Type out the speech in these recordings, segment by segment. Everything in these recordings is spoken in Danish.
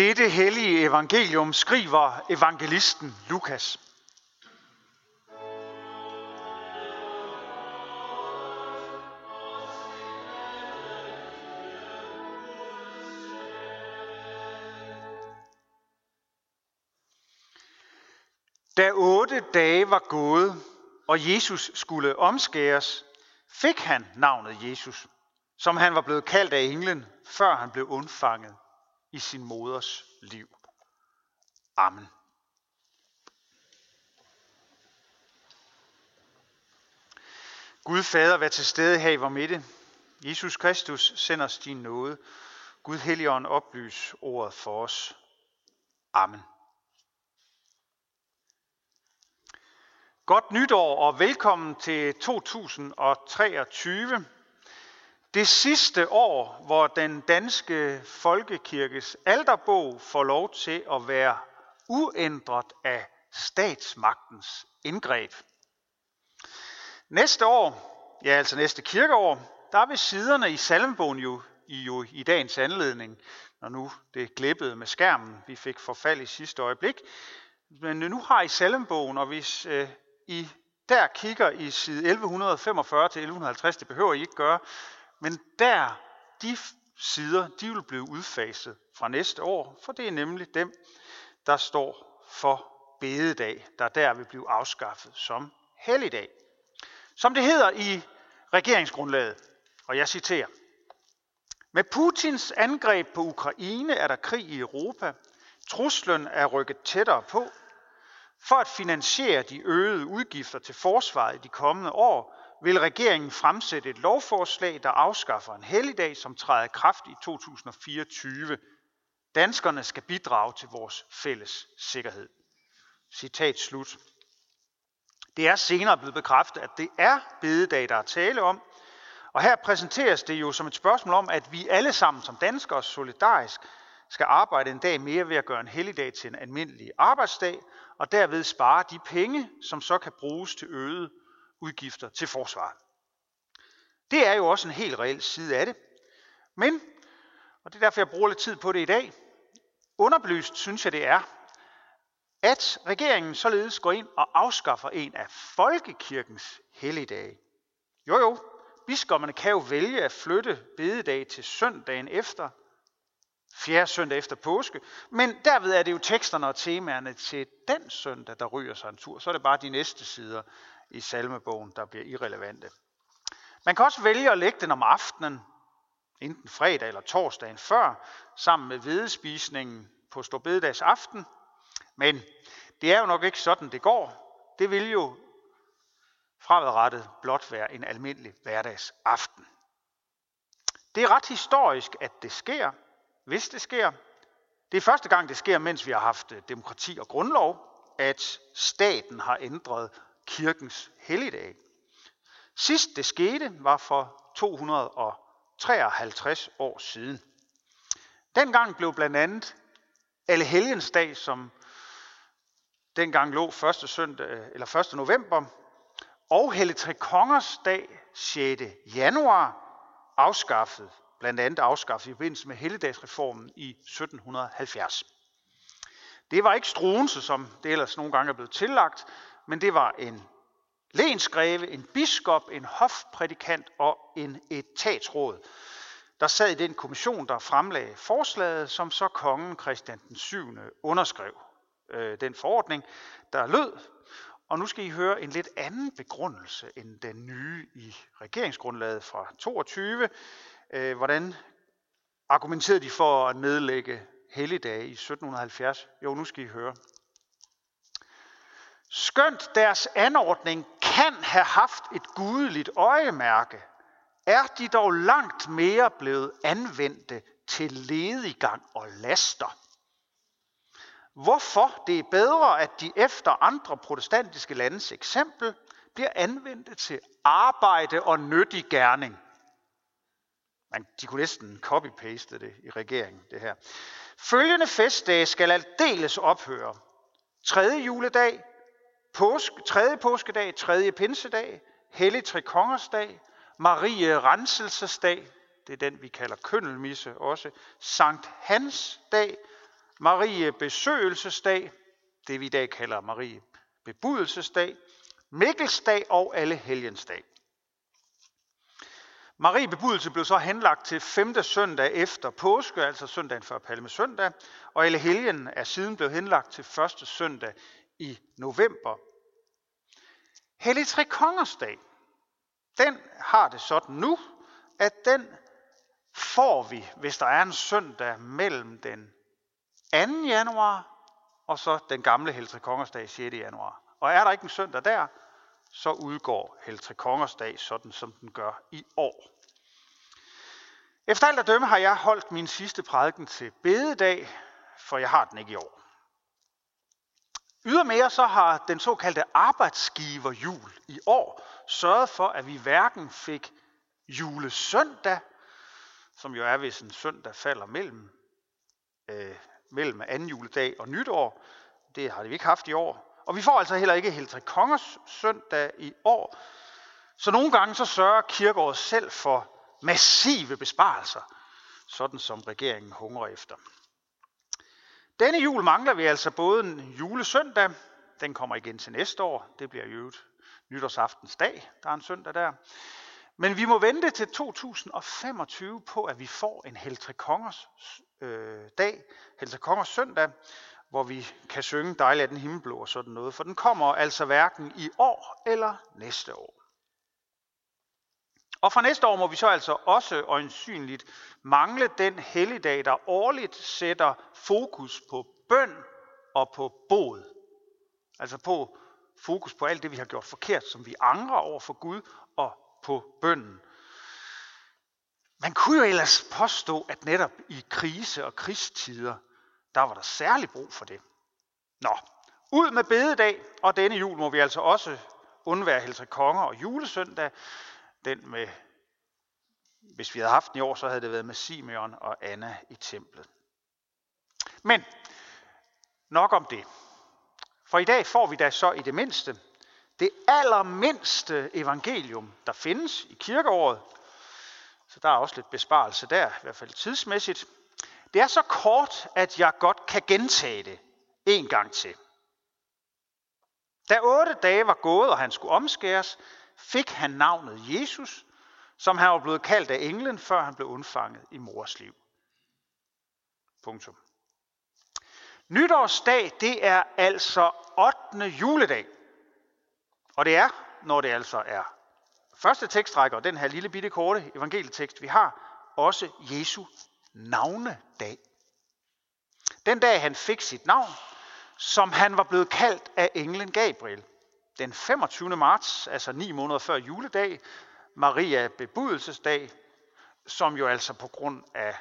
Dette hellige evangelium skriver evangelisten Lukas. Da otte dage var gået, og Jesus skulle omskæres, fik han navnet Jesus, som han var blevet kaldt af englen, før han blev undfanget i sin moders liv. Amen. Gud Fader, vær til stede her i vor midte. Jesus Kristus, send os din nåde. Gud Helligånd, oplys ordet for os. Amen. Godt nytår og velkommen til 2023. Det sidste år, hvor den danske folkekirkes alterbog får lov til at være uændret af statsmagtens indgreb. Næste år, ja altså næste kirkeår, der vil siderne i salmebogen jo i, jo i dagens anledning, når nu det glippede med skærmen, vi fik forfald i sidste øjeblik. Men nu har I salmebogen, og hvis øh, I der kigger i side 1145 til 1150, det behøver I ikke gøre, men der, de sider, de vil blive udfaset fra næste år, for det er nemlig dem, der står for bededag, der der vil blive afskaffet som helligdag. Som det hedder i regeringsgrundlaget, og jeg citerer. Med Putins angreb på Ukraine er der krig i Europa. Truslen er rykket tættere på. For at finansiere de øgede udgifter til forsvaret i de kommende år, vil regeringen fremsætte et lovforslag, der afskaffer en helligdag, som træder i kraft i 2024. Danskerne skal bidrage til vores fælles sikkerhed. Citat slut. Det er senere blevet bekræftet, at det er bededag, der er tale om. Og her præsenteres det jo som et spørgsmål om, at vi alle sammen som danskere solidarisk skal arbejde en dag mere ved at gøre en helligdag til en almindelig arbejdsdag, og derved spare de penge, som så kan bruges til øget udgifter til forsvaret. Det er jo også en helt reel side af det. Men, og det er derfor jeg bruger lidt tid på det i dag, underbelyst synes jeg det er, at regeringen således går ind og afskaffer en af folkekirkens helligdage. Jo jo, biskopperne kan jo vælge at flytte bededag til søndagen efter, fjerde søndag efter påske, men derved er det jo teksterne og temaerne til den søndag, der ryger sig en tur. Så er det bare de næste sider i salmebogen, der bliver irrelevante. Man kan også vælge at lægge den om aftenen, enten fredag eller torsdagen før, sammen med hvedespisningen på Storbededags aften. Men det er jo nok ikke sådan, det går. Det vil jo fremadrettet blot være en almindelig hverdagsaften. Det er ret historisk, at det sker, hvis det sker. Det er første gang, det sker, mens vi har haft øh, demokrati og grundlov, at staten har ændret kirkens helligdag. Sidst det skete var for 253 år siden. Dengang blev blandt andet alle helgens dag, som dengang lå 1. Søndag, eller 1. november, og Helle Tre Kongers dag 6. januar afskaffet, blandt andet afskaffet i forbindelse med helligdagsreformen i 1770. Det var ikke Struense, som det ellers nogle gange er blevet tillagt, men det var en lensgreve, en biskop, en hofprædikant og en etatsråd, der sad i den kommission, der fremlagde forslaget, som så kongen Christian den 7. underskrev øh, den forordning, der lød. Og nu skal I høre en lidt anden begrundelse end den nye i regeringsgrundlaget fra 22. Øh, hvordan argumenterede de for at nedlægge helligdage i 1770? Jo, nu skal I høre. Skønt deres anordning kan have haft et gudeligt øjemærke, er de dog langt mere blevet anvendte til lediggang og laster. Hvorfor det er bedre, at de efter andre protestantiske landes eksempel bliver anvendt til arbejde og nyttig gerning. Man, de kunne næsten copy-paste det i regeringen, det her. Følgende festdage skal aldeles ophøre. 3. juledag, påske, tredje påskedag, tredje pinsedag, hellig trekongersdag, Marie Renselsesdag, det er den vi kalder køndelmisse også, Sankt Hans dag, Marie besøgelsesdag, det vi i dag kalder Marie bebudelsesdag, Mikkelsdag og alle helgensdag. Marie bebudelse blev så henlagt til 5. søndag efter påske, altså søndagen før Palmesøndag, og alle helgen er siden blevet henlagt til første søndag i november. Hellig Tre Kongers dag, den har det sådan nu, at den får vi, hvis der er en søndag mellem den 2. januar og så den gamle Heltre Kongers dag 6. januar. Og er der ikke en søndag der, så udgår Heltre Kongers dag sådan, som den gør i år. Efter alt at dømme har jeg holdt min sidste prædiken til bededag, for jeg har den ikke i år. Ydermere så har den såkaldte arbejdsgiverjul i år sørget for, at vi hverken fik julesøndag, som jo er, hvis en søndag falder mellem, øh, mellem anden juledag og nytår. Det har vi ikke haft i år. Og vi får altså heller ikke Heltre Kongers søndag i år. Så nogle gange så sørger kirkeåret selv for massive besparelser, sådan som regeringen hungrer efter. Denne jul mangler vi altså både en julesøndag, den kommer igen til næste år, det bliver jo nytårsaftens dag, der er en søndag der. Men vi må vente til 2025 på, at vi får en Heltre Kongers øh, dag, Heltre Kongers søndag, hvor vi kan synge dejligt af den himmelblå og sådan noget, for den kommer altså hverken i år eller næste år. Og fra næste år må vi så altså også øjensynligt mangle den helligdag, der årligt sætter fokus på bøn og på bod. Altså på fokus på alt det, vi har gjort forkert, som vi angrer over for Gud og på bønnen. Man kunne jo ellers påstå, at netop i krise- og krigstider, der var der særlig brug for det. Nå, ud med bededag, og denne jul må vi altså også undvære Helse Konger og julesøndag, den med, hvis vi havde haft den i år, så havde det været med Simeon og Anna i templet. Men nok om det. For i dag får vi da så i det mindste det allermindste evangelium, der findes i kirkeåret. Så der er også lidt besparelse der, i hvert fald tidsmæssigt. Det er så kort, at jeg godt kan gentage det en gang til. Da otte dage var gået, og han skulle omskæres, fik han navnet Jesus, som han var blevet kaldt af englen, før han blev undfanget i mors liv. Punktum. Nytårsdag, det er altså 8. juledag. Og det er, når det altså er første tekstrække, den her lille bitte korte evangelietekst, vi har, også Jesu navnedag. Den dag han fik sit navn, som han var blevet kaldt af englen Gabriel. Den 25. marts, altså ni måneder før juledag, Maria bebudelsesdag, som jo altså på grund af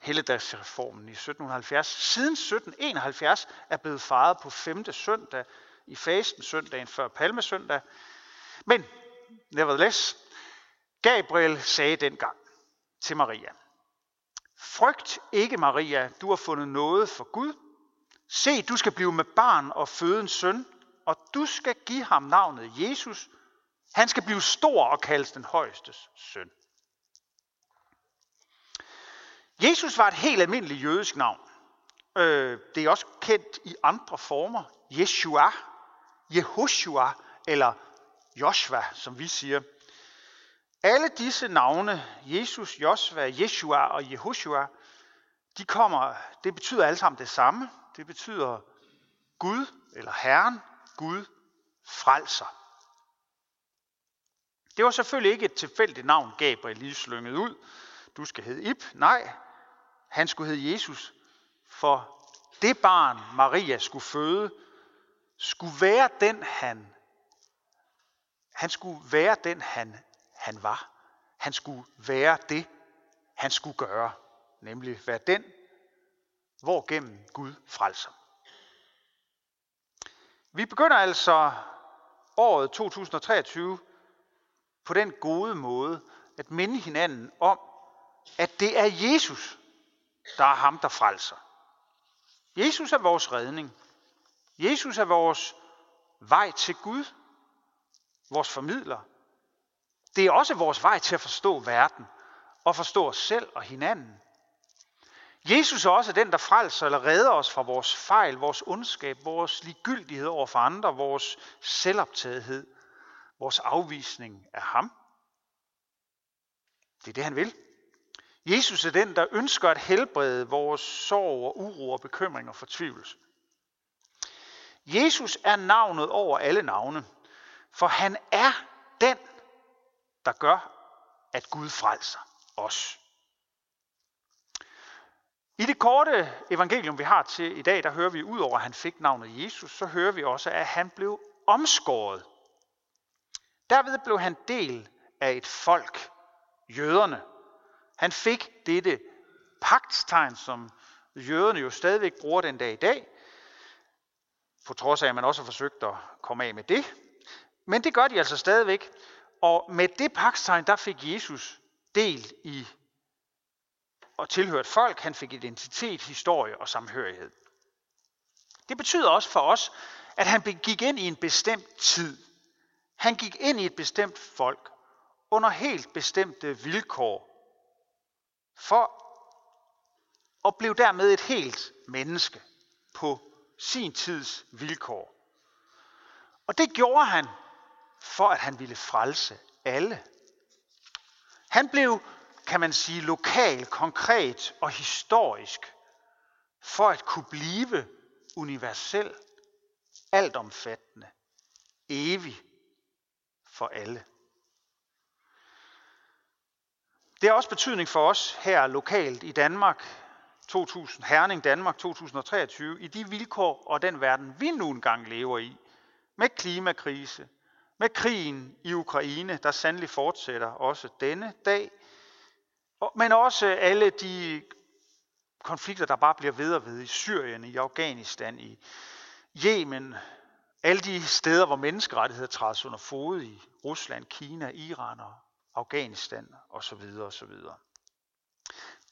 helligdagsreformen i 1770, siden 1771 er blevet fejret på 5. søndag i fasten søndagen før palmesøndag. Men, nevertheless, Gabriel sagde dengang til Maria, Frygt ikke, Maria, du har fundet noget for Gud. Se, du skal blive med barn og føde en søn, og du skal give ham navnet Jesus. Han skal blive stor og kaldes den højestes søn. Jesus var et helt almindeligt jødisk navn. Øh, det er også kendt i andre former. Yeshua, Jehoshua eller Joshua, som vi siger. Alle disse navne, Jesus, Joshua, Yeshua og Jehoshua, de kommer, det betyder alle sammen det samme. Det betyder Gud eller Herren, Gud frelser. Det var selvfølgelig ikke et tilfældigt navn, Gabriel lige slyngede ud. Du skal hedde Ib. Nej, han skulle hedde Jesus, for det barn, Maria skulle føde, skulle være den, han, han skulle være den, han, han var. Han skulle være det, han skulle gøre. Nemlig være den, hvor gennem Gud frelser. Vi begynder altså året 2023 på den gode måde at minde hinanden om, at det er Jesus, der er ham, der frelser. Jesus er vores redning. Jesus er vores vej til Gud, vores formidler. Det er også vores vej til at forstå verden og forstå os selv og hinanden. Jesus er også den, der frelser eller redder os fra vores fejl, vores ondskab, vores ligegyldighed over for andre, vores selvoptagethed, vores afvisning af ham. Det er det, han vil. Jesus er den, der ønsker at helbrede vores sorg og uro og bekymring og fortvivlelse. Jesus er navnet over alle navne, for han er den, der gør, at Gud frelser os. I det korte evangelium, vi har til i dag, der hører vi ud over, at han fik navnet Jesus, så hører vi også, at han blev omskåret. Derved blev han del af et folk, jøderne. Han fik dette pagtstegn, som jøderne jo stadigvæk bruger den dag i dag, på trods af, at man også har forsøgt at komme af med det. Men det gør de altså stadigvæk. Og med det pagtstegn, der fik Jesus del i og tilhørt folk. Han fik identitet, historie og samhørighed. Det betyder også for os, at han gik ind i en bestemt tid. Han gik ind i et bestemt folk under helt bestemte vilkår for og blev dermed et helt menneske på sin tids vilkår. Og det gjorde han for, at han ville frelse alle. Han blev kan man sige, lokal, konkret og historisk, for at kunne blive universel, altomfattende, evig for alle. Det har også betydning for os her lokalt i Danmark, 2000, Herning Danmark 2023, i de vilkår og den verden, vi nu engang lever i, med klimakrise, med krigen i Ukraine, der sandelig fortsætter også denne dag, men også alle de konflikter, der bare bliver ved og ved i Syrien, i Afghanistan, i Yemen, alle de steder, hvor menneskerettigheder trædes under fod i Rusland, Kina, Iran og Afghanistan osv. osv.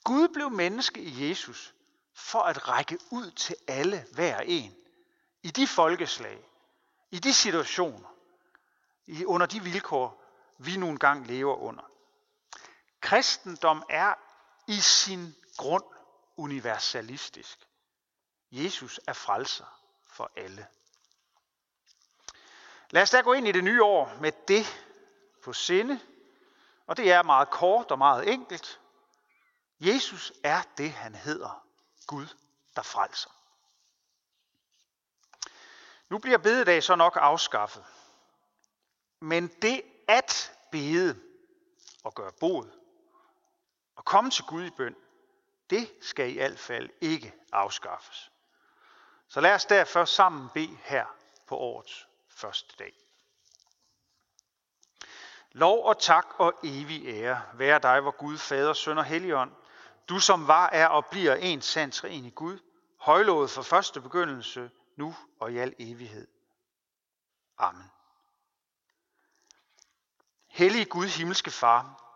Gud blev menneske i Jesus for at række ud til alle hver en. I de folkeslag, i de situationer, i, under de vilkår, vi nu engang lever under. Kristendom er i sin grund universalistisk. Jesus er frelser for alle. Lad os da gå ind i det nye år med det på sinde, og det er meget kort og meget enkelt. Jesus er det, han hedder. Gud, der frelser. Nu bliver bededag så nok afskaffet. Men det at bede og gøre bod at komme til Gud i bøn, det skal i hvert fald ikke afskaffes. Så lad os derfor sammen bede her på årets første dag. Lov og tak og evig ære være dig, hvor Gud, Fader, Søn og Helligånd, du som var, er og bliver en sand i Gud, højlovet fra første begyndelse, nu og i al evighed. Amen. Hellige Gud, himmelske Far,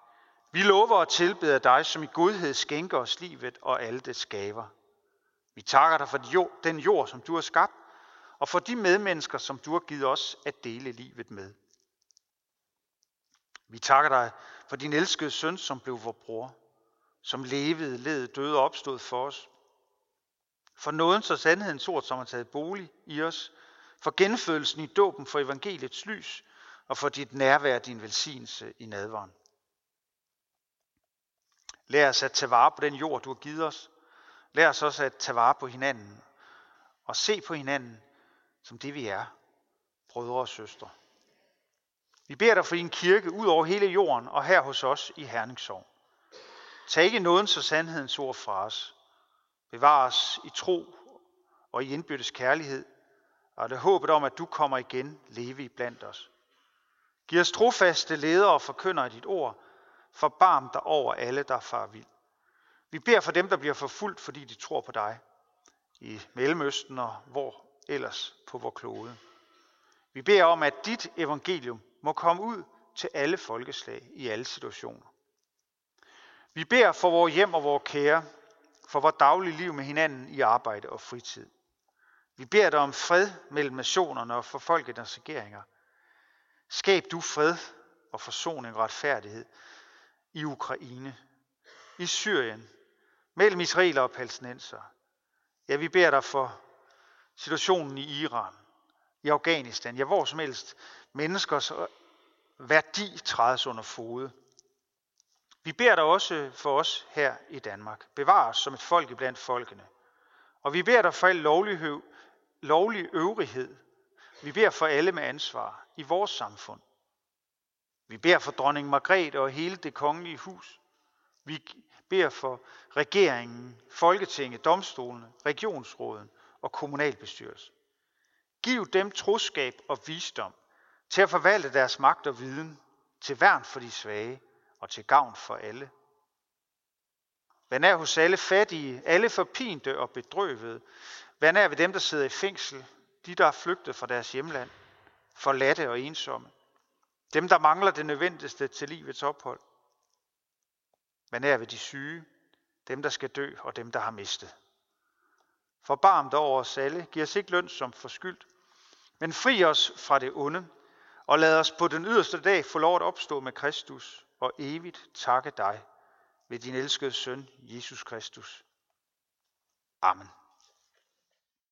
vi lover og tilbeder dig, som i godhed skænker os livet og alle det skaber. Vi takker dig for den jord, som du har skabt, og for de medmennesker, som du har givet os at dele livet med. Vi takker dig for din elskede søn, som blev vor bror, som levede, led, døde og opstod for os. For nådens og sandhedens ord, som har taget bolig i os, for genfødelsen i dåben for evangeliets lys, og for dit nærvær, din velsignelse i nadvaren. Lær os at tage vare på den jord, du har givet os. Lær os også at tage vare på hinanden og se på hinanden som det vi er, brødre og søstre. Vi beder dig for din kirke ud over hele jorden og her hos os i Herningssorg. Tag ikke nådens og sandhedens ord fra os. Bevar os i tro og i indbyrdes kærlighed, og det håbet om, at du kommer igen leve i blandt os. Giv os trofaste ledere og forkynder dit ord, Forbarm dig over alle, der far vild. Vi beder for dem, der bliver forfulgt, fordi de tror på dig. I Mellemøsten og hvor ellers på vor klode. Vi beder om, at dit evangelium må komme ud til alle folkeslag i alle situationer. Vi beder for vores hjem og vores kære, for vores daglige liv med hinanden i arbejde og fritid. Vi beder dig om fred mellem nationerne og for folkets regeringer. Skab du fred og forsoning og retfærdighed, i Ukraine, i Syrien, mellem israeler og palæstinenser. Ja, vi beder dig for situationen i Iran, i Afghanistan, ja, hvor som helst menneskers værdi trædes under fod. Vi beder dig også for os her i Danmark. Bevar os som et folk blandt folkene. Og vi beder dig for al lovlig, lovlig øvrighed. Vi beder for alle med ansvar i vores samfund. Vi beder for dronning Margrethe og hele det kongelige hus. Vi beder for regeringen, Folketinget, domstolene, regionsråden og kommunalbestyrelsen. Giv dem troskab og visdom til at forvalte deres magt og viden til værn for de svage og til gavn for alle. Vær nær hos alle fattige, alle forpinte og bedrøvede. Vær nær ved dem, der sidder i fængsel, de, der er flygtet fra deres hjemland, forladte og ensomme. Dem, der mangler det nødvendigste til livets ophold. Men er ved de syge, dem, der skal dø og dem, der har mistet. Forbarm dig over os alle, giv os ikke løn som forskyldt, men fri os fra det onde, og lad os på den yderste dag få lov at opstå med Kristus og evigt takke dig ved din elskede søn, Jesus Kristus. Amen.